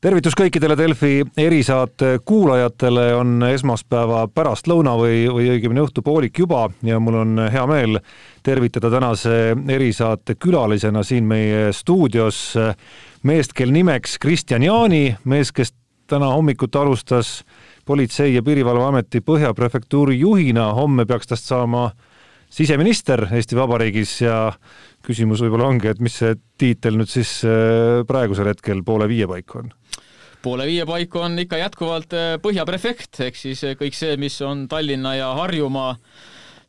tervitus kõikidele Delfi erisaate kuulajatele, on esmaspäeva pärastlõuna või, või õigemini õhtupoolik juba ja mul on hea meel tervitada tänase erisaate külalisena siin meie stuudios meest, kel nimeks Kristjan Jaani, mees, kes täna hommikut alustas Politsei- ja Piirivalveameti Põhja prefektuuri juhina, homme peaks tast saama siseminister Eesti Vabariigis ja küsimus võib-olla ongi, et mis see tiitel nüüd siis praegusel hetkel poole viie paiku on? Poole viie paiku on ikka jätkuvalt äh, põhjaprefekt, ehk siis äh, kõik see, mis on Tallinna ja Harjumaa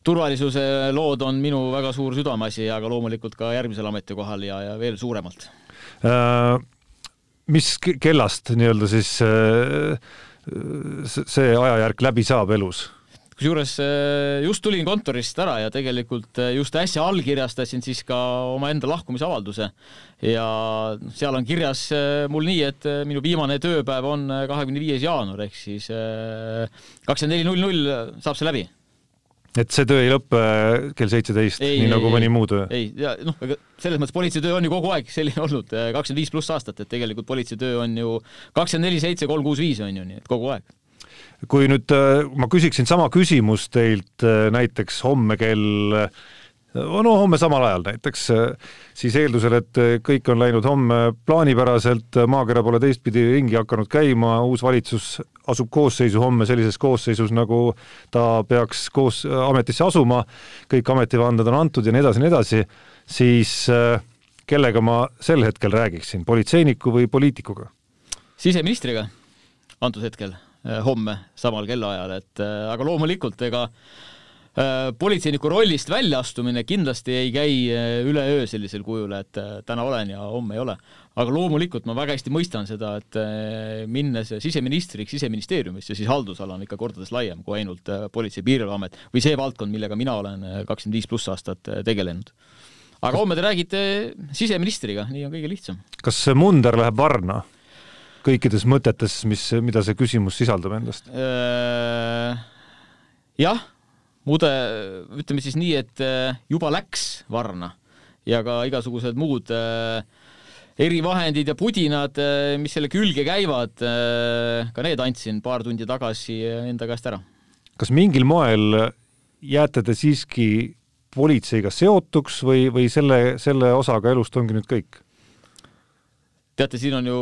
turvalisuse lood on minu väga suur südameasi, aga loomulikult ka järgmisel ametikohal ja, ja veel suuremalt äh,. mis kellast nii-öelda siis äh, see ajajärk läbi saab elus? Kusjuures äh, just tulin kontorist ära ja tegelikult äh, just äsja allkirjastasin siis ka omaenda lahkumisavalduse. Ja seal on kirjas äh, mul nii, et minu viimane tööpäev on kahekümne viies jaanuar ehk siis kakskümmend neli null null saab see läbi. Et see töö ei lõpe kell seitseteist, nii nagu mõni muu töö? ei, ja noh, ega selles mõttes politseitöö on ju kogu aeg selline olnud, kakskümmend viis pluss aastat, et tegelikult politseitöö on ju kakskümmend neli, seitse, kolm, kuus, viis on ju, nii et kogu aeg kui nüüd äh, ma küsiksin sama küsimust teilt äh, näiteks homme kell äh, no homme samal ajal näiteks, siis eeldusel, et kõik on läinud homme plaanipäraselt, maakera pole teistpidi ringi hakanud käima, uus valitsus asub koosseisu homme sellises koosseisus, nagu ta peaks koos ametisse asuma, kõik ametivanded on antud ja nii edasi ja nii edasi, siis kellega ma sel hetkel räägiksin, politseiniku või poliitikuga? siseministriga antud hetkel homme samal kellaajal, et äh, aga loomulikult ega äh, politseiniku rollist väljaastumine kindlasti ei käi üleöö sellisel kujul, et täna olen ja homme ei ole. aga loomulikult ma väga hästi mõistan seda, et minnes siseministriks siseministeeriumisse, siis haldusala on ikka kordades laiem kui ainult Politsei- ja Piirivalveamet või see valdkond, millega mina olen kakskümmend viis pluss aastat tegelenud. aga homme te räägite siseministriga, nii on kõige lihtsam. kas munder läheb varna? Kõikides mõtetes, mis, mida see küsimus sisaldab endast? Äh, jah, mude, ütleme siis nii, et äh, juba läks varna ja ka igasugused muud äh, erivahendid ja pudinad, mis selle külge käivad, ka need andsin paar tundi tagasi enda käest ära. kas mingil moel jääte te siiski politseiga seotuks või, või selle, selle osaga elust ongi nüüd kõik? Teate, siin on ju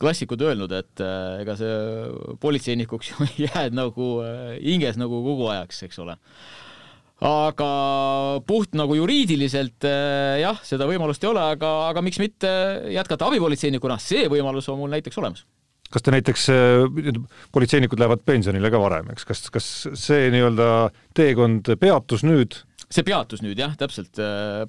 klassikud öelnud, et äh, ega see politseinikuks ju jääd nagu äh, hinges nagu kogu ajaks, eks ole. aga puht nagu juriidiliselt äh, jah, seda võimalust ei ole, aga, aga miks mitte jätkata abipolitseinikuna, see võimalus on mul näiteks olemas kas te näiteks, politseinikud lähevad pensionile ka varem, eks, kas, kas see nii-öelda teekond peatus nüüd? see peatus nüüd jah, täpselt,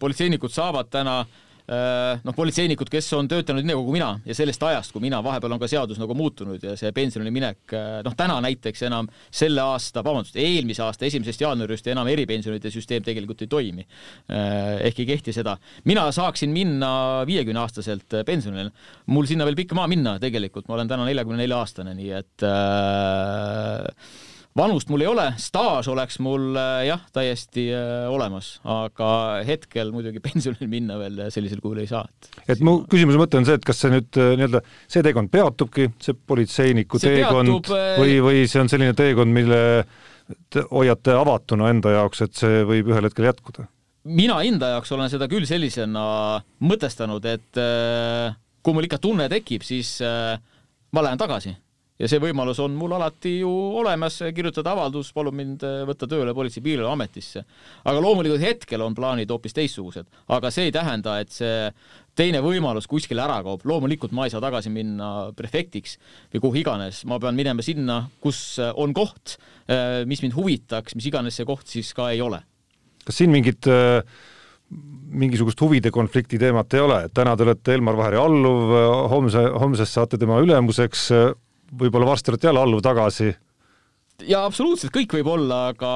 politseinikud saavad täna äh, Äh, noh, politseinikud, kes on töötanud nii nagu mina ja sellest ajast, kui mina, vahepeal on ka seadus nagu muutunud ja see pensionile minek, äh, noh, täna näiteks enam selle aasta, vabandust, eelmise aasta esimesest jaanuarist enam eripensionide süsteem tegelikult ei toimi. Äh, ehk ei kehti seda. mina saaksin minna viiekümne aastaselt pensionile. mul sinna veel pikka maa minna tegelikult, ma olen täna neljakümne nelja aastane, nii et äh, vanust mul ei ole, staaž oleks mul äh, jah, täiesti äh, olemas, aga hetkel muidugi pensionile minna veel sellisel kujul ei saa. et mu küsimuse mõte on see, et kas see nüüd äh, nii-öelda, see teekond peatubki, see politseiniku see teekond peatub, või, või see on selline teekond, mille te hoiate avatuna enda jaoks, et see võib ühel hetkel jätkuda? mina enda jaoks olen seda küll sellisena mõtestanud, et kui mul ikka tunne tekib, siis ma lähen tagasi ja see võimalus on mul alati ju olemas, kirjutada avaldus, palun mind äh, võtta tööle Politsei- ja Piirivalveametisse. aga loomulikult hetkel on plaanid hoopis teistsugused, aga see ei tähenda, et see teine võimalus kuskile ära kaob, loomulikult ma ei saa tagasi minna prefektiks või kuhu iganes, ma pean minema sinna, kus äh, on koht, äh, mis mind huvitaks, mis iganes see koht siis ka ei ole. kas siin mingit mingisugust huvide konflikti teemat ei ole, et täna te olete Elmar Vaheri alluv, homse, homsest saate tema ülemuseks, võib-olla varsti olete jälle alluv tagasi. Ja absoluutselt kõik võib olla, aga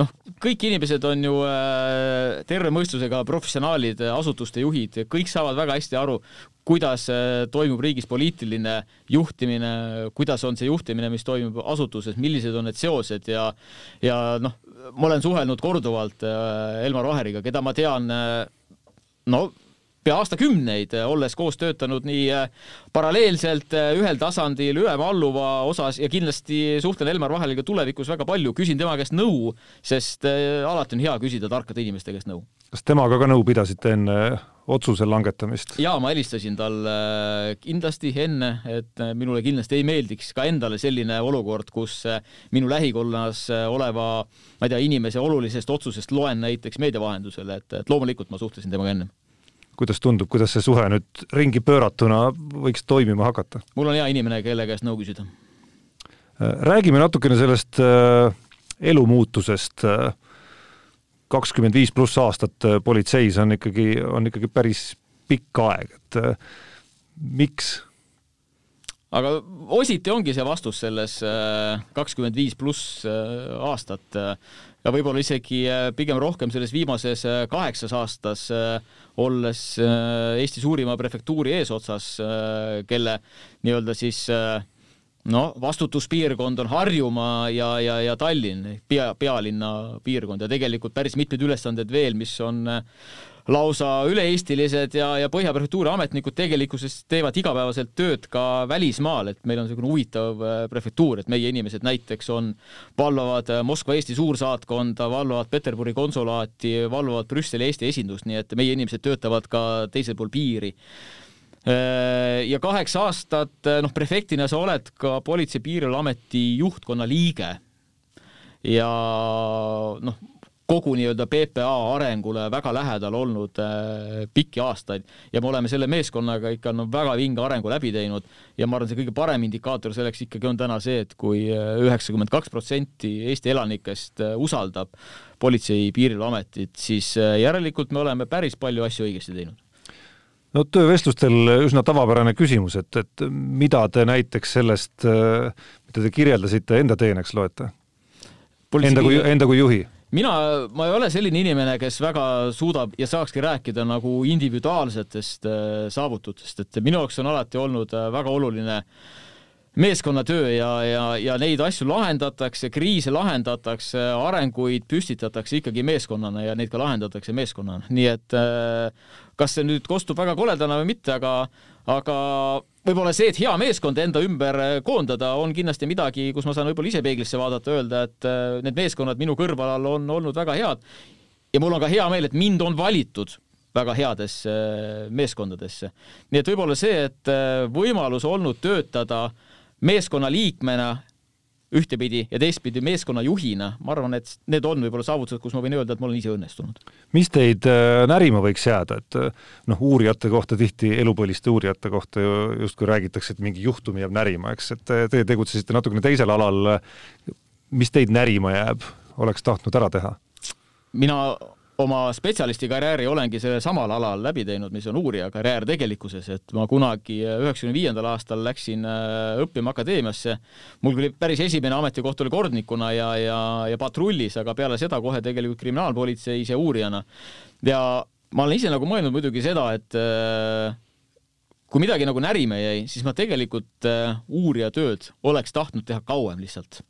noh, kõik inimesed on ju äh, terve mõistusega professionaalid, asutuste juhid, kõik saavad väga hästi aru, kuidas äh, toimub riigis poliitiline juhtimine, kuidas on see juhtimine, mis toimub asutuses, millised on need seosed ja ja noh, ma olen suhelnud korduvalt äh, Elmar Vaheriga, keda ma tean no pea aastakümneid, olles koos töötanud nii paralleelselt ühel tasandil ülema-alluva osas ja kindlasti suhtlen Elmar Vaheliga tulevikus väga palju, küsin tema käest nõu, sest alati on hea küsida tarkade inimeste käest nõu. kas temaga ka nõu pidasite enne otsuse langetamist? jaa, ma helistasin talle kindlasti enne, et minule kindlasti ei meeldiks ka endale selline olukord, kus minu lähikonnas oleva, ma ei tea, inimese olulisest otsusest loen näiteks meedia vahendusel, et, et loomulikult ma suhtlesin temaga ennem kuidas tundub, kuidas see suhe nüüd ringi pööratuna võiks toimima hakata? mul on hea inimene, kelle käest nõu küsida. räägime natukene sellest äh, elumuutusest äh, kakskümmend viis pluss aastat äh, politseis on ikkagi, on ikkagi päris pikk aeg, et äh, miks? Aga ositi ongi see vastus selles äh, kakskümmend viis pluss aastat ja võib-olla isegi pigem rohkem selles viimases kaheksas aastas, olles Eesti suurima prefektuuri eesotsas, kelle nii-öelda siis no vastutuspiirkond on Harjumaa ja, ja, ja Tallinn, pea, pealinna piirkond ja tegelikult päris mitmed ülesanded veel, mis on äh, lausa üle-eestilised ja, ja Põhja prefektuuri ametnikud tegelikkuses teevad igapäevaselt tööd ka välismaal, et meil on niisugune huvitav äh, prefektuur, et meie inimesed näiteks on, valvavad äh, Moskva Eesti suursaatkonda, valvavad Peterburi konsulaati, valvavad Brüsseli Eesti esindust, nii et meie inimesed töötavad ka teisel pool piiri Äh, ja kaheksa aastat, noh, prefektina sa oled ka Politsei- ja Piirivalveameti juhtkonna liige. ja noh, kogu nii-öelda PPA arengule väga lähedal olnud äh, pikki aastaid ja me oleme selle meeskonnaga ikka no väga vinge arengu läbi teinud ja ma arvan, see kõige parem indikaator selleks ikkagi on täna see, et kui üheksakümmend kaks protsenti Eesti elanikest usaldab Politsei- ja Piirivalveametit, siis järelikult me oleme päris palju asju õigesti teinud no töövestlustel üsna tavapärane küsimus, et, et mida te näiteks sellest, mida te kirjeldasite, enda teeneks loete? Enda kui, enda kui juhi? Mina, ma ei ole selline inimene, kes väga suudab ja saakski rääkida nagu individuaalsetest äh, saavutustest, et minu jaoks on alati olnud äh, väga oluline meeskonnatöö ja, ja, ja neid asju lahendatakse, kriise lahendatakse, arenguid püstitatakse ikkagi meeskonnana ja neid ka lahendatakse meeskonnana, nii et äh, kas see nüüd kostub väga koledana või mitte, aga, aga võib-olla see, et hea meeskond enda ümber koondada, on kindlasti midagi, kus ma saan võib-olla ise peeglisse vaadata, öelda, et äh, need meeskonnad minu kõrval on olnud väga head. ja mul on ka hea meel, et mind on valitud väga headesse äh, meeskondadesse. nii et võib-olla see, et äh, võimalus olnud töötada meeskonna liikmena ühtepidi ja teistpidi meeskonnajuhina, ma arvan, et need on võib-olla saavutused, kus ma võin öelda, et ma olen ise õnnestunud. mis teid äh, närima võiks jääda, et äh, noh, uurijate kohta tihti, elupõliste uurijate kohta ju justkui räägitakse, et mingi juhtum jääb närima, eks, et te tegutsesite natukene teisel alal. mis teid närima jääb, oleks tahtnud ära teha? mina oma spetsialisti karjääri olengi sellel samal alal läbi teinud, mis on uurija karjäär tegelikkuses, et ma kunagi üheksakümne viiendal aastal läksin äh, õppima akadeemiasse. mul küll päris esimene ametikoht oli kordnikuna ja, ja, ja patrullis, aga peale seda kohe tegelikult kriminaalpolitseis ja uurijana. ja ma olen ise nagu mõelnud muidugi seda, et äh, kui midagi nagu närima jäi, siis ma tegelikult äh, uurija tööd oleks tahtnud teha kauem lihtsalt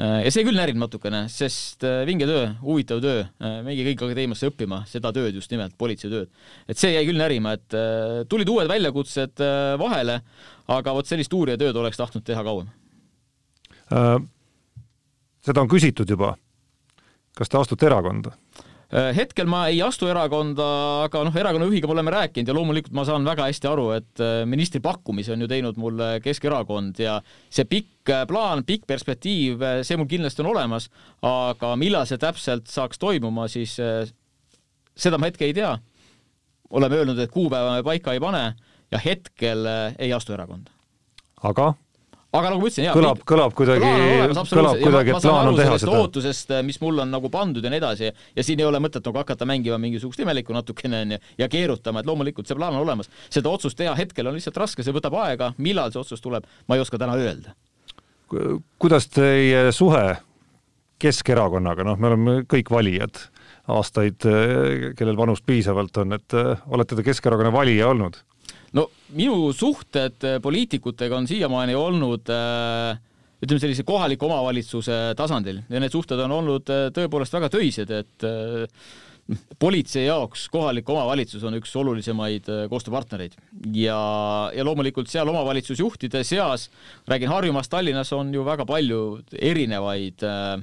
Äh, ja see küll närib natukene, sest äh, vinge töö, huvitav töö, äh, minge kõik akadeemiasse õppima seda tööd just nimelt, politseitööd. et see jäi küll närima, et tulid uued väljakutsed vahele, aga vot sellist uurijatööd oleks tahtnud teha kauem äh,. seda on küsitud juba. kas te astute erakonda? Äh, hetkel ma ei astu erakonda, aga noh, erakonna juhiga me oleme rääkinud ja loomulikult ma saan väga hästi aru, et äh, ministri pakkumise on ju teinud mulle Keskerakond ja see pikk äh, plaan, pikk perspektiiv, see mul kindlasti on olemas, aga millal see täpselt saaks toimuma, siis seda ma hetke ei tea. oleme öelnud, et kuupäeva me paika ei pane ja hetkel ei astu erakonda. aga? Aga nagu ma ütlesin, jaa, kõlab, kõlab kuidagi, kõlab kuidagi, et plaan on teha seda. ootusest, mis mulle on nagu pandud ja nii edasi ja siin ei ole mõtet nagu hakata mängima mingisugust imelikku natukene onju ja keerutama, et loomulikult see plaan on olemas. seda otsust teha hetkel on lihtsalt raske, see võtab aega, millal see otsus tuleb, ma ei oska täna öelda. kuidas teie suhe Keskerakonnaga, noh, me oleme kõik valijad aastaid, kellel vanust piisavalt on, et olete te Keskerakonna valija olnud? No minu suhted äh, poliitikutega on siiamaani olnud äh, ütleme sellise kohaliku omavalitsuse tasandil. Ja need suhted on olnud äh, tõepoolest väga töised, et politsei jaoks kohalik omavalitsus on üks olulisemaid koostööpartnereid. Ja, ja loomulikult seal omavalitsusjuhtide seas, räägin Harjumaast, Tallinnas on ju väga palju erinevaid äh,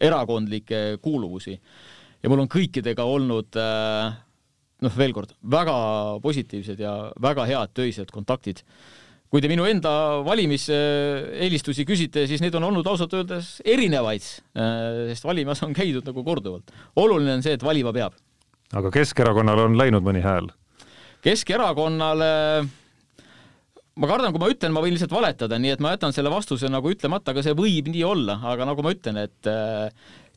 erakondlikke kuuluvusi. Ja mul on kõikidega olnud äh, noh, veel kord, väga positiivsed ja väga head töised kontaktid kui te minu enda valimiseelistusi küsite, siis neid on olnud ausalt öeldes erinevaid, äh, sest valimas on käidud nagu korduvalt. oluline on see, et valima peab. aga Keskerakonnale on läinud mõni hääl? Keskerakonnale ma kardan, kui ma ütlen, ma võin lihtsalt valetada, nii et ma jätan selle vastuse nagu ütlemata, aga see võib nii olla, aga nagu ma ütlen, et äh,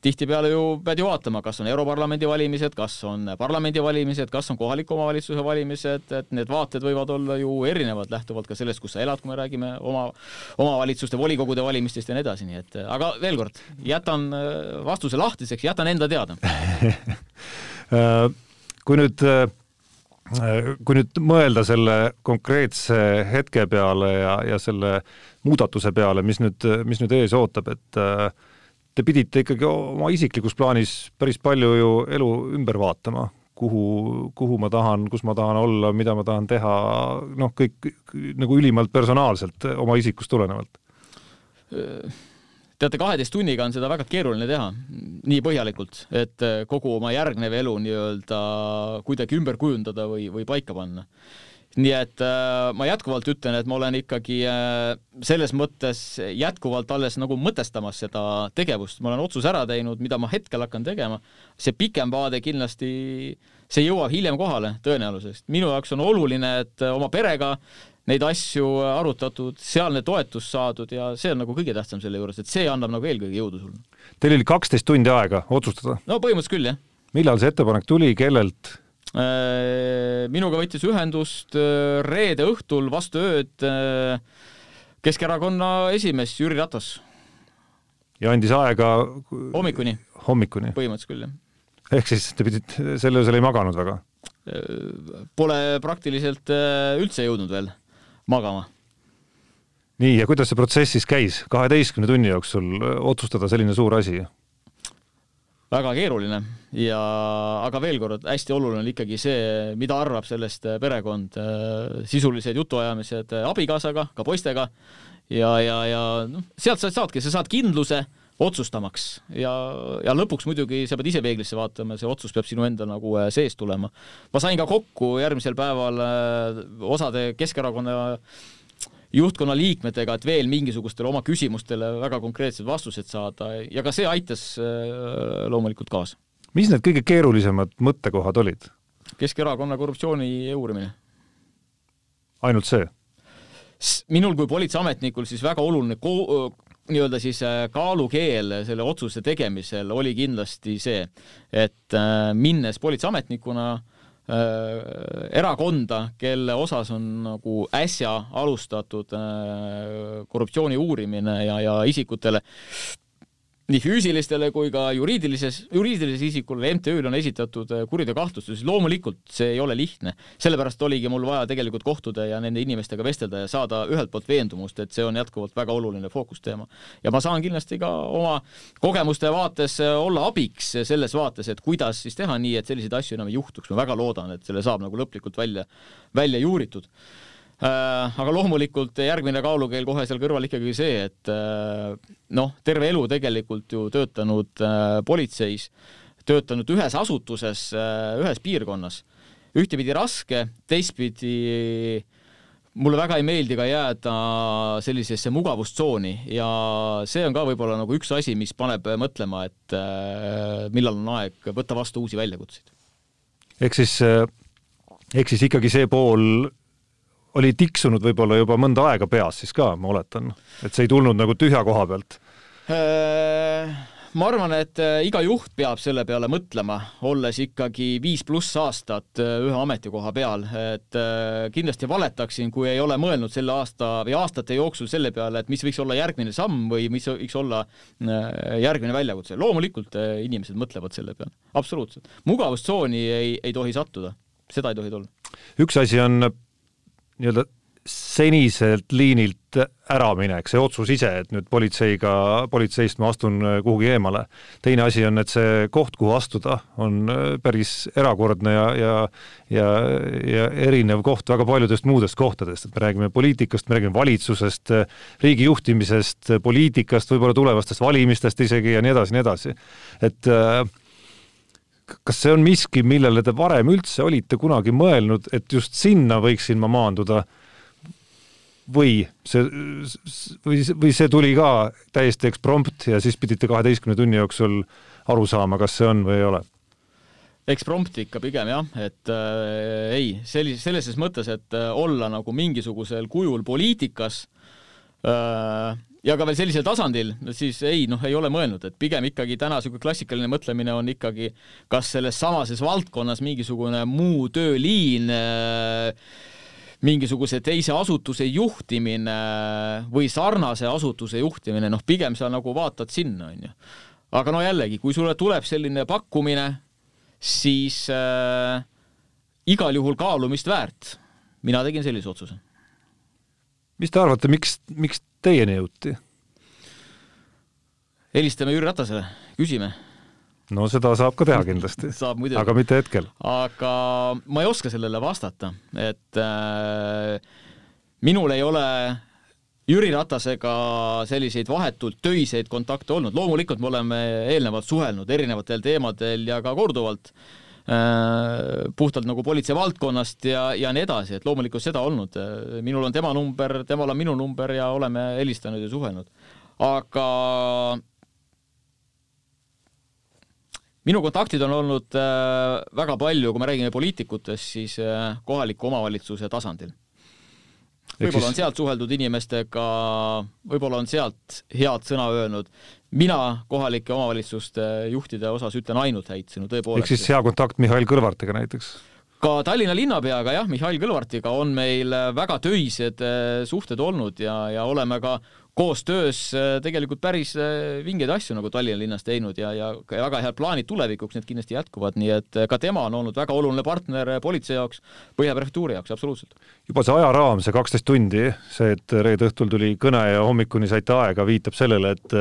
tihtipeale ju pead ju vaatama, kas on Europarlamendi valimised, kas on parlamendivalimised, kas on kohaliku omavalitsuse valimised, et need vaated võivad olla ju erinevad, lähtuvalt ka sellest, kus sa elad, kui me räägime oma, omavalitsuste volikogude valimistest ja nii edasi, nii et aga veel kord, jätan äh, vastuse lahtiseks, jätan enda teada. Kui nüüd äh, kui nüüd mõelda selle konkreetse hetke peale ja, ja selle muudatuse peale, mis nüüd, mis nüüd ees ootab, et äh, te pidite ikkagi oma isiklikus plaanis päris palju ju elu ümber vaatama, kuhu, kuhu ma tahan, kus ma tahan olla, mida ma tahan teha, noh, kõik nagu ülimalt personaalselt oma isikust tulenevalt. teate, kaheteist tunniga on seda väga keeruline teha nii põhjalikult, et kogu oma järgnev elu nii-öelda kuidagi ümber kujundada või, või paika panna nii et äh, ma jätkuvalt ütlen, et ma olen ikkagi äh, selles mõttes jätkuvalt alles nagu mõtestamas seda tegevust, ma olen otsuse ära teinud, mida ma hetkel hakkan tegema. see pikem vaade kindlasti, see jõuab hiljem kohale tõenäoliselt. minu jaoks on oluline, et oma perega neid asju arutatud, sealne toetus saadud ja see on nagu kõige tähtsam selle juures, et see annab nagu eelkõige jõudu sulle. Teil oli kaksteist tundi aega otsustada? no põhimõtteliselt küll, jah. millal see ettepanek tuli, kellelt? Äh, minuga võttis ühendust äh, reede õhtul vastu ööd äh, Keskerakonna esimees Jüri Ratas. ja andis aega hommikuni? hommikuni? põhimõtteliselt küll, jah. ehk siis te pidite, sel öösel ei maganud väga? Pole praktiliselt üldse jõudnud veel magama. nii, ja kuidas see protsess siis käis, kaheteistkümne tunni jooksul otsustada selline suur asi? Väga keeruline. Ja, aga veel kord, hästi oluline on ikkagi see, mida arvab sellest äh, perekond, äh, sisulised jutuajamised äh, abikaasaga, ka poistega. Ja, ja, ja noh, sealt sa saadki, sa saad kindluse otsustamaks. Ja, ja lõpuks muidugi sa pead ise peeglisse vaatama, see otsus peab sinu enda nagu seest tulema. ma sain ka kokku järgmisel päeval osade Keskerakonna juhtkonna liikmetega, et veel mingisugustele oma küsimustele väga konkreetsed vastused saada ja ka see aitas äh, loomulikult kaasa. mis need kõige keerulisemad mõttekohad olid? Keskerakonna korruptsiooni uurimine. ainult see? minul kui politseiametnikul siis väga oluline ko-, nii-öelda siis äh, kaalukeel selle otsuse tegemisel oli kindlasti see, et äh, minnes politseiametnikuna äh, Äh, erakonda, kelle osas on nagu äsja alustatud äh, korruptsiooni uurimine ja, ja isikutele nii füüsilistele kui ka juriidilises, juriidilisele isikule MTÜ-le on esitatud äh, kuriteokahtlustus, loomulikult see ei ole lihtne. sellepärast oligi mul vaja tegelikult kohtuda ja nende inimestega vestelda ja saada ühelt poolt veendumust, et see on jätkuvalt väga oluline fookusteema. ja ma saan kindlasti ka oma kogemuste vaates äh, olla abiks selles vaates, et kuidas siis teha nii, et selliseid asju enam ei juhtuks, ma väga loodan, et selle saab nagu lõplikult välja, välja juuritud aga loomulikult järgmine kaalukeel kohe seal kõrval ikkagi see, et äh, noh, terve elu tegelikult ju töötanud äh, politseis, töötanud ühes asutuses, ühes piirkonnas, ühtepidi raske, teistpidi mulle väga ei meeldi ka jääda sellisesse mugavustsooni ja see on ka võib-olla nagu üks asi, mis paneb mõtlema, et millal on aeg võtta vastu uusi väljakutseid. ehk siis, ehk siis ikkagi see pool oli tiksunud võib-olla juba mõnda aega peas siis ka, ma oletan, et see ei tulnud nagu tühja koha pealt? Äh, ma arvan, et äh, iga juht peab selle peale mõtlema, olles ikkagi viis pluss aastat äh, ühe ametikoha peal, et kindlasti valetaksin, kui ei ole mõelnud selle aasta või aastate jooksul selle peale, et mis võiks olla järgmine samm või mis võiks olla järgmine väljakutse. loomulikult inimesed mõtlevad selle peale, absoluutselt. mugavustsooni ei, ei tohi sattuda, seda ei tohi tulla. üks asi on nii-öelda seniselt liinilt äraminek, see otsus ise, et nüüd politseiga, politseist ma astun kuhugi eemale. teine asi on, et see koht, kuhu astuda, on päris erakordne ja, ja ja, ja erinev koht väga paljudest muudest kohtadest, et me räägime poliitikast, me räägime valitsusest, riigi juhtimisest, poliitikast, võib-olla tulevastest valimistest isegi ja nii edasi, nii edasi. et kas see on miski, millele te varem üldse olite kunagi mõelnud, et just sinna võiksin ma maanduda või see, või, või see tuli ka täiesti eksprompt ja siis pidite kaheteistkümne tunni jooksul aru saama, kas see on või ei ole? eksprompt ikka pigem jah, et äh, ei, sellises, sellises mõttes, et äh, olla nagu mingisugusel kujul poliitikas äh, ja ka veel sellisel tasandil, siis ei, noh, ei ole mõelnud, et pigem ikkagi täna niisugune klassikaline mõtlemine on ikkagi kas selles samases valdkonnas mingisugune muu tööliin äh, mingisuguse teise asutuse juhtimine või sarnase asutuse juhtimine, noh, pigem sa nagu vaatad sinna, on ju. aga no jällegi, kui sulle tuleb selline pakkumine, siis äh, igal juhul kaalumist väärt. mina tegin sellise otsuse. Mis te arvate, miks, miks teieni jõuti? helistame Jüri Ratasele, küsime. No seda saab ka teha kindlasti. Aga mitte hetkel. aga ma ei oska sellele vastata, et äh, minul ei ole Jüri Ratasega selliseid vahetult töiseid kontakte olnud, loomulikult me oleme eelnevalt suhelnud erinevatel teemadel ja ka korduvalt puhtalt nagu politsei valdkonnast ja, ja nii edasi, et loomulikult seda olnud. minul on tema number, temal on minu number ja oleme helistanud ja suhelnud. aga minu kontaktid on olnud äh, väga palju, kui me räägime poliitikutest, siis äh, kohaliku omavalitsuse tasandil. Võib-olla on sealt suheldud inimestega, võib-olla on sealt head sõna öelnud. mina kohalike omavalitsuste juhtide osas ütlen ainult häid sõnu, tõepoolest. ehk siis hea kontakt Mihhail Kõlvartiga näiteks? ka Tallinna linnapeaga jah, Mihhail Kõlvartiga on meil väga töised äh, suhted olnud ja, ja oleme ka koostöös äh, tegelikult päris äh, vingeid asju nagu Tallinna linnas teinud ja, ja väga head plaanid tulevikuks, need kindlasti jätkuvad, nii et äh, ka tema on olnud väga oluline partner politsei jaoks, Põhja prefektuuri jaoks, absoluutselt. juba see ajaraam, see kaksteist tundi, see, et reede õhtul tuli kõne ja hommikuni saite aega, viitab sellele, et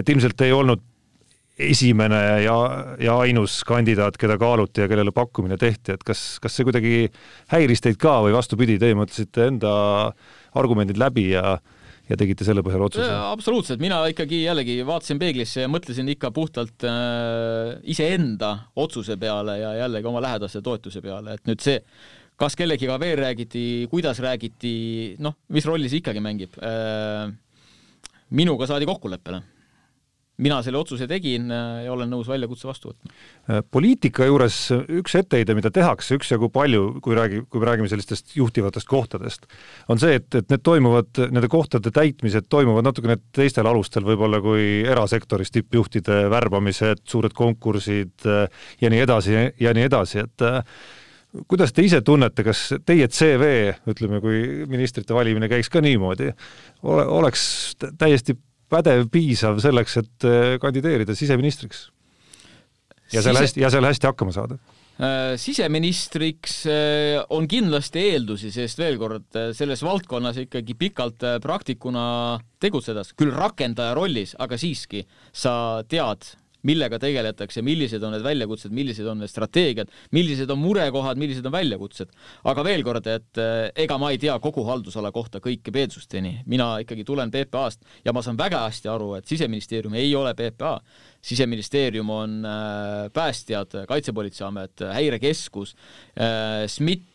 et ilmselt ei olnud esimene ja, ja ainus kandidaat, keda kaaluti ja kellele pakkumine tehti, et kas, kas see kuidagi häiris teid ka või vastupidi, teie mõtlesite enda argumendid läbi ja ja tegite selle põhjal otsuse? absoluutselt, mina ikkagi jällegi vaatasin peeglisse ja mõtlesin ikka puhtalt äh, iseenda otsuse peale ja jällegi oma lähedaste toetuse peale, et nüüd see, kas kellegiga veel räägiti, kuidas räägiti, noh, mis rolli see ikkagi mängib äh,. minuga saadi kokkuleppele mina selle otsuse tegin äh, ja olen nõus väljakutse vastu võtma. Äh, poliitika juures üks etteheide, mida tehakse üksjagu palju, kui räägi, kui me räägime sellistest juhtivatest kohtadest, on see, et, et need toimuvad, nende kohtade täitmised toimuvad natukene teistel alustel võib-olla kui erasektoris tippjuhtide värbamised, suured konkursid äh, ja nii edasi ja nii edasi, et kuidas te ise tunnete, kas teie CV, ütleme, kui ministrite valimine käiks ka niimoodi, oleks täiesti pädev, piisav selleks, et äh, kandideerida siseministriks? ja seal hästi, ja seal hästi hakkama saada? Äh, siseministriks äh, on kindlasti eeldusi, sest veel kord, selles valdkonnas ikkagi pikalt praktikuna tegutsedes, küll rakendaja rollis, aga siiski sa tead, millega tegeletakse, millised on need väljakutsed, millised on need strateegiad, millised on murekohad, millised on väljakutsed. aga veel kord, et eh, ega ma ei tea kogu haldusala kohta kõike peensusteni, mina ikkagi tulen PPA-st ja ma saan väga hästi aru, et siseministeerium ei ole PPA siseministeerium on äh, päästjad, Kaitsepolitseiamet, Häirekeskus, äh, SMIT,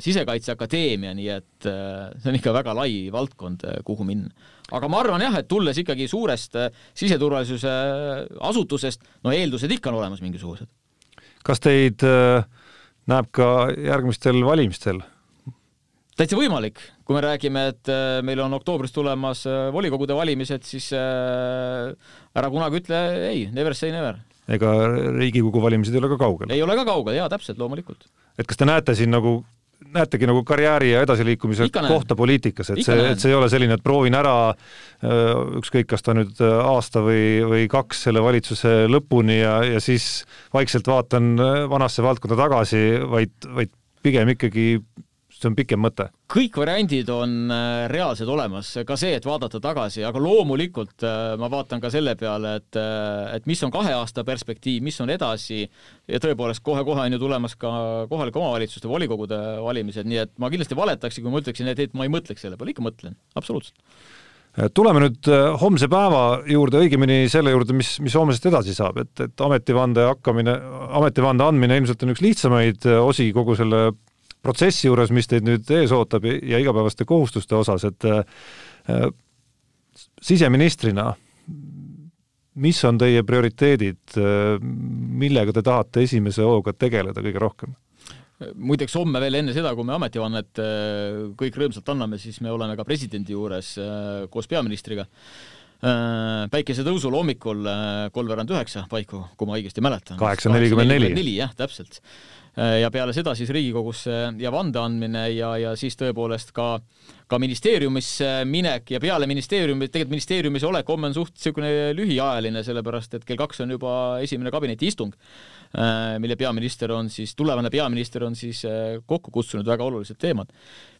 Sisekaitseakadeemia, nii et see on ikka väga lai valdkond, kuhu minna. Aga ma arvan jah, et tulles ikkagi suurest siseturvalisuse asutusest, no eeldused ikka on olemas mingisugused. kas teid näeb ka järgmistel valimistel täitsa võimalik, kui me räägime, et äh, meil on oktoobris tulemas äh, volikogude valimised, siis äh, ära kunagi ütle ei, never say never. ega Riigikogu valimised ei ole ka kaugel? ei ole ka kaugel, jaa, täpselt, loomulikult. et kas te näete siin nagu näetegi nagu karjääri ja edasiliikumise Ikka kohta poliitikas, et Ikka see, et see ei ole selline, et proovin ära ükskõik, kas ta nüüd aasta või, või kaks selle valitsuse lõpuni ja, ja siis vaikselt vaatan vanasse valdkonda tagasi, vaid, vaid pigem ikkagi see on pikem mõte? kõik variandid on äh, reaalsed olemas, ka see, et vaadata tagasi, aga loomulikult äh, ma vaatan ka selle peale, et, äh, et mis on kahe aasta perspektiiv, mis on edasi. Ja tõepoolest kohe-kohe on ju tulemas ka kohalike omavalitsuste volikogude valimised, nii et ma kindlasti valetaksin, kui ma ütleksin, et, et ma ei mõtleks selle peale, ikka mõtlen, absoluutselt. Tuleme nüüd homse päeva juurde, õigemini selle juurde, mis, mis homsest edasi saab, et, et ametivande hakkamine, ametivande andmine ilmselt on üks lihtsamaid osi kogu selle protsessi juures, mis teid nüüd ees ootab ja igapäevaste kohustuste osas, et äh, siseministrina, mis on teie prioriteedid, äh, millega te tahate esimese hooga tegeleda kõige rohkem? muideks homme veel enne seda, kui me ametivannet äh, kõik rõõmsalt anname, siis me oleme ka presidendi juures koos peaministriga päikesetõusul hommikul kolmveerand üheksa paiku, kui ma õigesti mäletan. kaheksa nelikümmend neli. jah, täpselt Äh, ja peale seda siis Riigikogusse ja vande andmine ja, ja siis tõepoolest ka, ka ministeeriumisse minek ja peale ministeeriumi, tegelikult ministeeriumis olek homme on suht niisugune lühiajaline, sellepärast et kell kaks on juba esimene kabinetiistung, äh, mille peaminister on siis, tulevane peaminister on siis äh, kokku kutsunud väga olulised teemad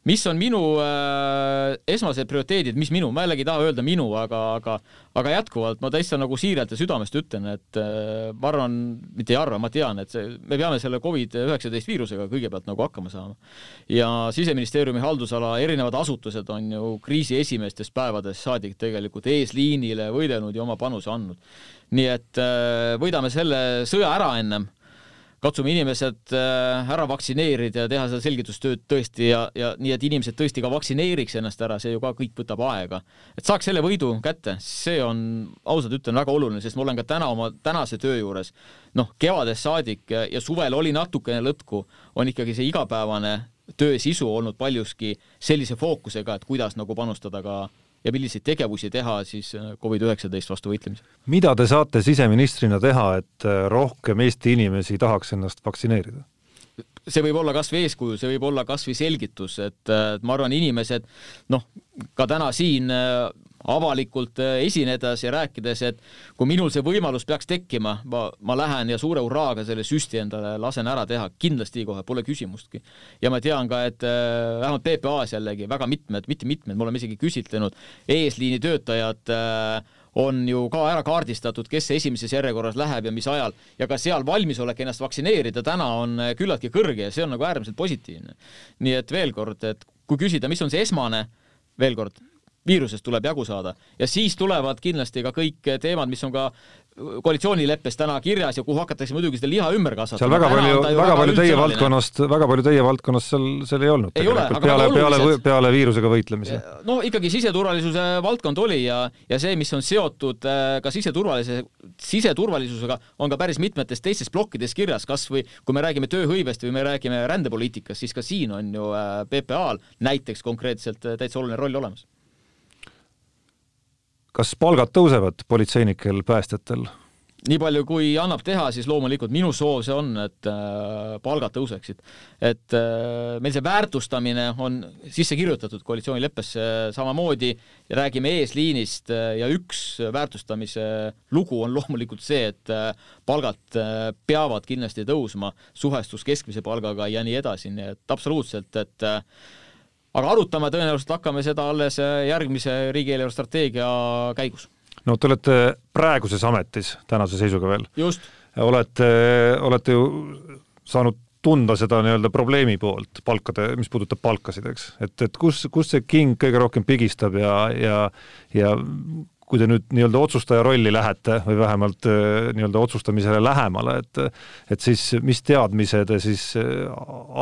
mis on minu äh, esmased prioriteedid, mis minu, ma jällegi ei taha öelda minu, aga, aga aga jätkuvalt ma täitsa nagu siiralt ja südamest ütlen, et äh, ma arvan, mitte ei arva, ma tean, et see, me peame selle Covid-19 viirusega kõigepealt nagu hakkama saama. ja Siseministeeriumi haldusala erinevad asutused on ju kriisi esimestest päevadest saadik tegelikult eesliinile võidelnud ja oma panuse andnud. Nii et äh, võidame selle sõja ära ennem katsume inimesed äh, ära vaktsineerida ja teha seda selgitustööd tõesti ja, ja nii, et inimesed tõesti ka vaktsineeriks ennast ära, see ju ka kõik võtab aega. et saaks selle võidu kätte, see on, ausalt ütlen, väga oluline, sest ma olen ka täna oma tänase töö juures, noh, kevadest saadik ja, ja suvel oli natukene lõtku, on ikkagi see igapäevane töö sisu olnud paljuski sellise fookusega, et kuidas nagu panustada ka ja milliseid tegevusi teha siis äh, Covid-19 vastu võitlemisel. mida te saate siseministrina teha, et äh, rohkem Eesti inimesi tahaks ennast vaktsineerida? see võib olla kas või eeskuju, see võib olla kas või selgitus, et äh, ma arvan, inimesed noh, ka täna siin avalikult äh, esinedes ja rääkides, et kui minul see võimalus peaks tekkima, ma, ma lähen ja suure hurraaga selle süsti endale lasen ära teha, kindlasti kohe, pole küsimustki. ja ma tean ka, et äh, vähemalt PPA-s jällegi väga mitmed, mitte mitmed, me oleme isegi küsitlenud, eesliini töötajad äh, on ju ka ära kaardistatud, kes esimeses järjekorras läheb ja mis ajal ja ka seal valmisolek ennast vaktsineerida täna on küllaltki kõrge ja see on nagu äärmiselt positiivne. nii et veel kord, et kui küsida, mis on see esmane, veel kord, viirusest tuleb jagu saada ja siis tulevad kindlasti ka kõik teemad, mis on ka koalitsioonileppes täna kirjas ja kuhu hakatakse muidugi seda liha ümber kasvatama. seal väga palju, väga palju teie valdkonnast, väga palju teie valdkonnast seal, seal ei olnud. peale, peale, peale viirusega võitlemise. no ikkagi siseturvalisuse valdkond oli ja, ja see, mis on seotud äh, ka siseturvalisuse, siseturvalisusega, on ka päris mitmetes teistes plokkides kirjas, kas või kui me räägime tööhõivest või me räägime rändepoliitikast, siis ka siin on ju äh, PPA-l näiteks konkreetselt äh, täitsa oluline roll olemas kas palgad tõusevad politseinikel, päästjatel? nii palju, kui annab teha, siis loomulikult minu soov see on, et äh, palgad tõuseksid. et äh, meil see väärtustamine on sisse kirjutatud koalitsioonileppesse samamoodi ja räägime eesliinist äh, ja üks väärtustamise lugu on loomulikult see, et palgad peavad kindlasti tõusma, suhestus keskmise palgaga ja nii edasi, nii et absoluutselt, et aga arutama tõenäoliselt hakkame seda alles äh, järgmise riigieelarve strateegia käigus. no te olete praeguses ametis tänase seisuga veel. olete, olete ju saanud tunda seda nii-öelda probleemi poolt palkade, mis puudutab palkasid, eks, et, et kus, kus see king kõige rohkem pigistab ja, ja, ja kui te nüüd nii-öelda otsustaja rolli lähete või vähemalt äh, nii-öelda otsustamisele lähemale, et et siis mis teadmise te siis äh,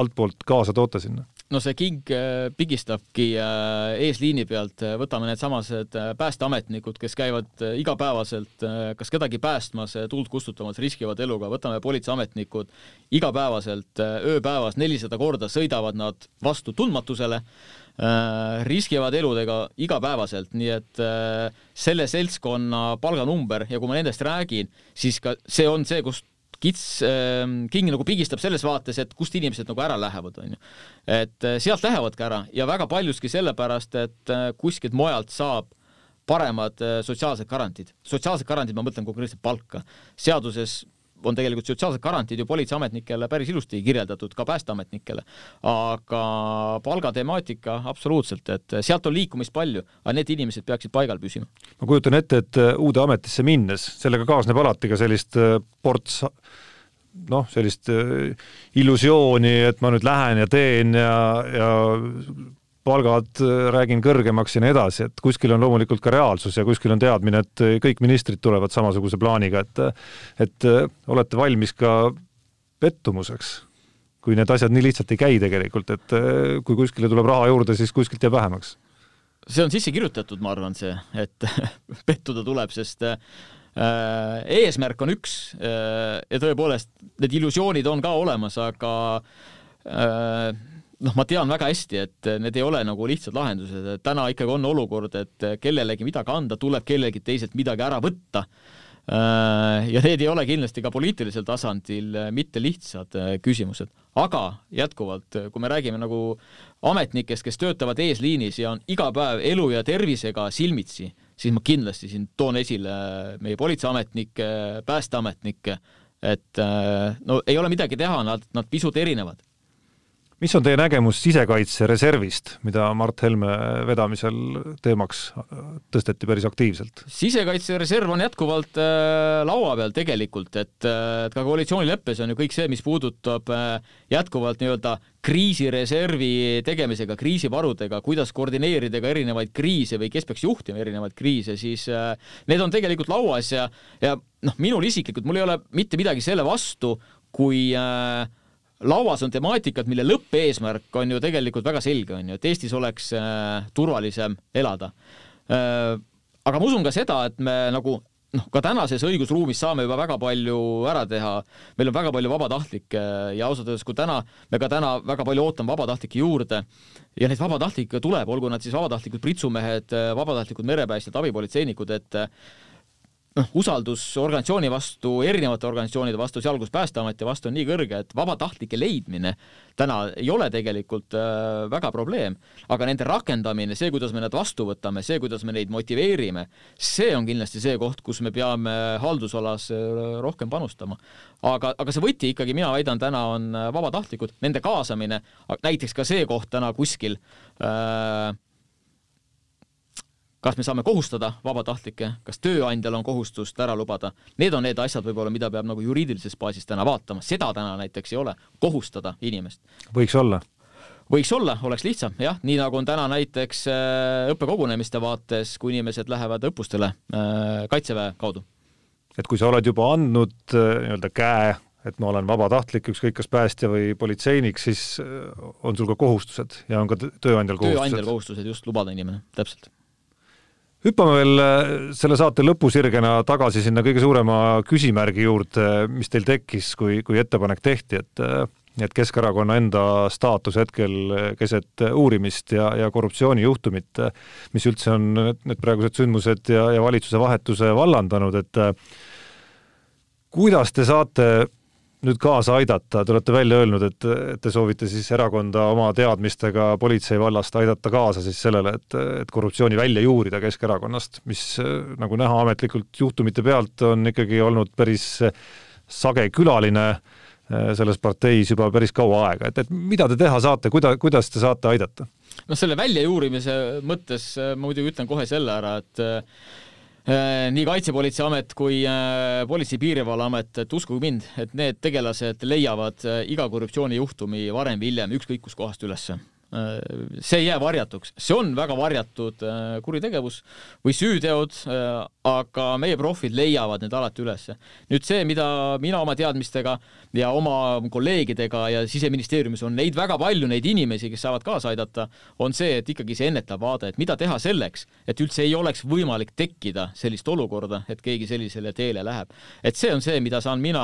altpoolt kaasa toote sinna? No see king äh, pigistabki äh, eesliini pealt, võtame needsamased äh, päästeametnikud, kes käivad igapäevaselt kas kedagi päästmas, tuld kustutamas, riskivad eluga, võtame politseiametnikud, igapäevaselt ööpäevas nelisada korda sõidavad nad vastu tundmatusele, riskivad eludega igapäevaselt, nii et selle seltskonna palganumber ja kui ma nendest räägin, siis ka see on see, kust kits äh,, King nagu pigistab selles vaates, et kust inimesed nagu ära lähevad, onju. et äh, sealt lähevadki ära ja väga paljuski sellepärast, et äh, kuskilt mujalt saab paremad äh, sotsiaalsed garantiid. sotsiaalsed garantiid, ma mõtlen konkreetselt palka. seaduses on tegelikult sotsiaalsed garantiid ju politseiametnikele päris ilusti kirjeldatud, ka päästeametnikele. aga palgatemaatika absoluutselt, et sealt on liikumist palju, aga need inimesed peaksid paigal püsima. ma kujutan ette, et uude ametisse minnes, sellega kaasneb alati ka sellist ports noh, sellist illusiooni, et ma nüüd lähen ja teen ja, ja palgad äh, räägin kõrgemaks ja nii edasi, et kuskil on loomulikult ka reaalsus ja kuskil on teadmine, et kõik ministrid tulevad samasuguse plaaniga, et et äh, olete valmis ka pettumuseks, kui need asjad nii lihtsalt ei käi tegelikult, et äh, kui kuskile tuleb raha juurde, siis kuskilt jääb vähemaks. see on sisse kirjutatud, ma arvan, see, et pettuda tuleb, sest äh, eesmärk on üks äh, ja tõepoolest need illusioonid on ka olemas, aga äh, noh, ma tean väga hästi, et need ei ole nagu lihtsad lahendused, et täna ikkagi on olukord, et kellelegi midagi anda, tuleb kellelgi teiselt midagi ära võtta. Äh, ja need ei ole kindlasti ka poliitilisel tasandil mitte lihtsad küsimused, aga jätkuvalt, kui me räägime nagu ametnikest, kes töötavad eesliinis ja on iga päev elu ja tervisega silmitsi, siis ma kindlasti siin toon esile meie politseiametnikke, päästeametnikke, et no ei ole midagi teha, nad, nad pisut erinevad mis on teie nägemus sisekaitsereservist, mida Mart Helme vedamisel teemaks tõsteti päris aktiivselt? sisekaitsereserv on jätkuvalt äh, laua peal tegelikult, et äh,, et ka koalitsioonileppes on ju kõik see, mis puudutab äh, jätkuvalt nii-öelda kriisireservi tegemisega, kriisivarudega, kuidas koordineerida ka erinevaid kriise või kes peaks juhtima erinevaid kriise, siis äh, need on tegelikult lauas ja, ja noh, minul isiklikult, mul ei ole mitte midagi selle vastu, kui äh, lauas on temaatikad, mille lõppeesmärk on ju tegelikult väga selge, on ju, et Eestis oleks äh, turvalisem elada äh,. aga ma usun ka seda, et me nagu noh, ka tänases õigusruumis saame juba väga palju ära teha, meil on väga palju vabatahtlikke ja ausalt öeldes, kui täna, me ka täna väga palju ootame vabatahtlikke juurde ja neid vabatahtlikke tuleb, olgu nad siis vabatahtlikud pritsumehed, vabatahtlikud merepäästjad, abipolitseinikud, et noh, usaldus organisatsiooni vastu, erinevate organisatsioonide vastu, sealhulgas Päästeameti vastu on nii kõrge, et vabatahtlike leidmine täna ei ole tegelikult äh, väga probleem, aga nende rakendamine, see, kuidas me nad vastu võtame, see, kuidas me neid motiveerime, see on kindlasti see koht, kus me peame haldusalas äh, rohkem panustama. aga, aga see võti ikkagi, mina väidan, täna on äh, vabatahtlikud, nende kaasamine, näiteks ka see koht täna kuskil äh, kas me saame kohustada vabatahtlikke, kas tööandjal on kohustust ära lubada, need on need asjad võib-olla, mida peab nagu juriidilises baasis täna vaatama, seda täna näiteks ei ole, kohustada inimest. võiks olla? võiks olla, oleks lihtsam, jah, nii nagu on täna näiteks äh, õppekogunemiste vaates, kui inimesed lähevad õppustele äh, Kaitseväe kaudu. et kui sa oled juba andnud äh, nii-öelda käe et ma olen vabatahtlik, ükskõik kas päästja või politseinik, siis on sul ka kohustused ja on ka tööandjal kohustused. tööandjal kohustused, just, lubada inimene, täpselt hüppame veel äh, selle saate lõpusirgena tagasi sinna kõige suurema küsimärgi juurde, mis teil tekkis, kui, kui ettepanek tehti, et äh, et Keskerakonna enda staatus hetkel keset uurimist ja, ja korruptsioonijuhtumit, mis üldse on need praegused sündmused ja, ja valitsuse vahetuse vallandanud, et äh, kuidas te saate nüüd kaasa aidata, te olete välja öelnud, et, te soovite siis erakonda oma teadmistega politsei vallast aidata kaasa siis sellele, et, et korruptsiooni välja juurida Keskerakonnast, mis nagu näha ametlikult juhtumite pealt, on ikkagi olnud päris sage külaline eh, selles parteis juba päris kaua aega, et, et mida te teha saate, kuida-, kuidas te saate aidata? noh, selle väljajuurimise mõttes ma muidugi ütlen kohe selle ära, et Äh, nii Kaitsepolitseiamet kui äh, Politsei-Piirivalveamet, et uskuge mind, et need tegelased leiavad äh, iga korruptsioonijuhtumi varem või hiljem ükskõik kuskohast ülesse. Äh, see ei jää varjatuks, see on väga varjatud äh, kuritegevus või süüteod, äh, aga meie profid leiavad need alati ülesse. nüüd see, mida mina oma teadmistega ja oma kolleegidega ja siseministeeriumis on neid väga palju, neid inimesi, kes saavad kaasa aidata, on see, et ikkagi see ennetav vaade, et mida teha selleks, et üldse ei oleks võimalik tekkida sellist olukorda, et keegi sellisele teele läheb. et see on see, mida saan mina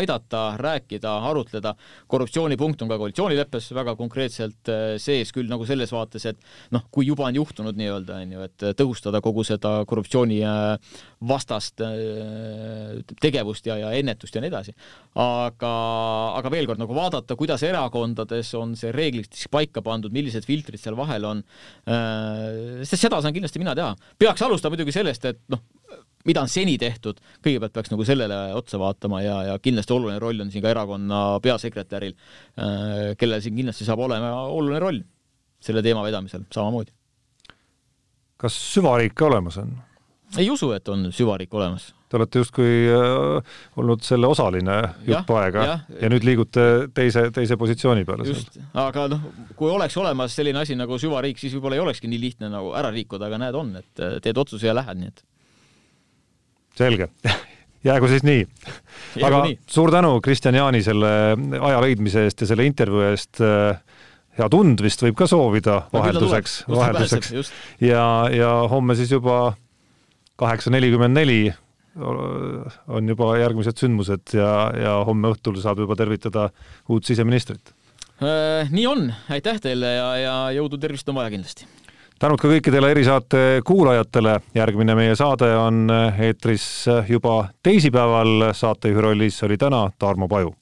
aidata, rääkida, arutleda. korruptsioonipunkt on ka koalitsioonileppes väga konkreetselt sees küll nagu selles vaates, et noh, kui juba on juhtunud nii-öelda, on ju, et tõhustada kogu seda korruptsiooni äh, vastast äh, tegevust ja, ja ennetust ja nii edasi. aga, aga veel kord nagu vaadata, kuidas erakondades on see reeglistik paika pandud, millised filtrid seal vahel on, äh, sest seda saan kindlasti mina teha. peaks alustama muidugi sellest, et noh, mida on seni tehtud, kõigepealt peaks nagu sellele otsa vaatama ja, ja kindlasti oluline roll on siin ka erakonna peasekretäril, kellel siin kindlasti saab olema oluline roll selle teema vedamisel samamoodi. kas süvariik ka olemas on? ei usu, et on süvariik olemas. Te olete justkui äh, olnud selle osaline jupp aega ja, ja nüüd liigute teise, teise positsiooni peale. just, aga noh, kui oleks olemas selline asi nagu süvariik, siis võib-olla ei olekski nii lihtne nagu ära liikuda, aga näed, on, et äh, teed otsuse ja lähed, nii et. Selge jäägu siis nii. aga nii. suur tänu, Kristjan Jaani, selle aja leidmise eest ja selle intervjuu eest äh, head und vist võib ka soovida vahelduseks, vahelduseks. ja, ja homme siis juba kaheksa nelikümmend neli on juba järgmised sündmused ja, ja homme õhtul saab juba tervitada uut siseministrit. Äh, nii on, aitäh teile ja, ja jõudu, tervist on vaja kindlasti. Tänud ka kõikidele erisaate kuulajatele, järgmine meie saade on eetris juba teisipäeval, saatejuhi rollis oli täna Tarmo Paju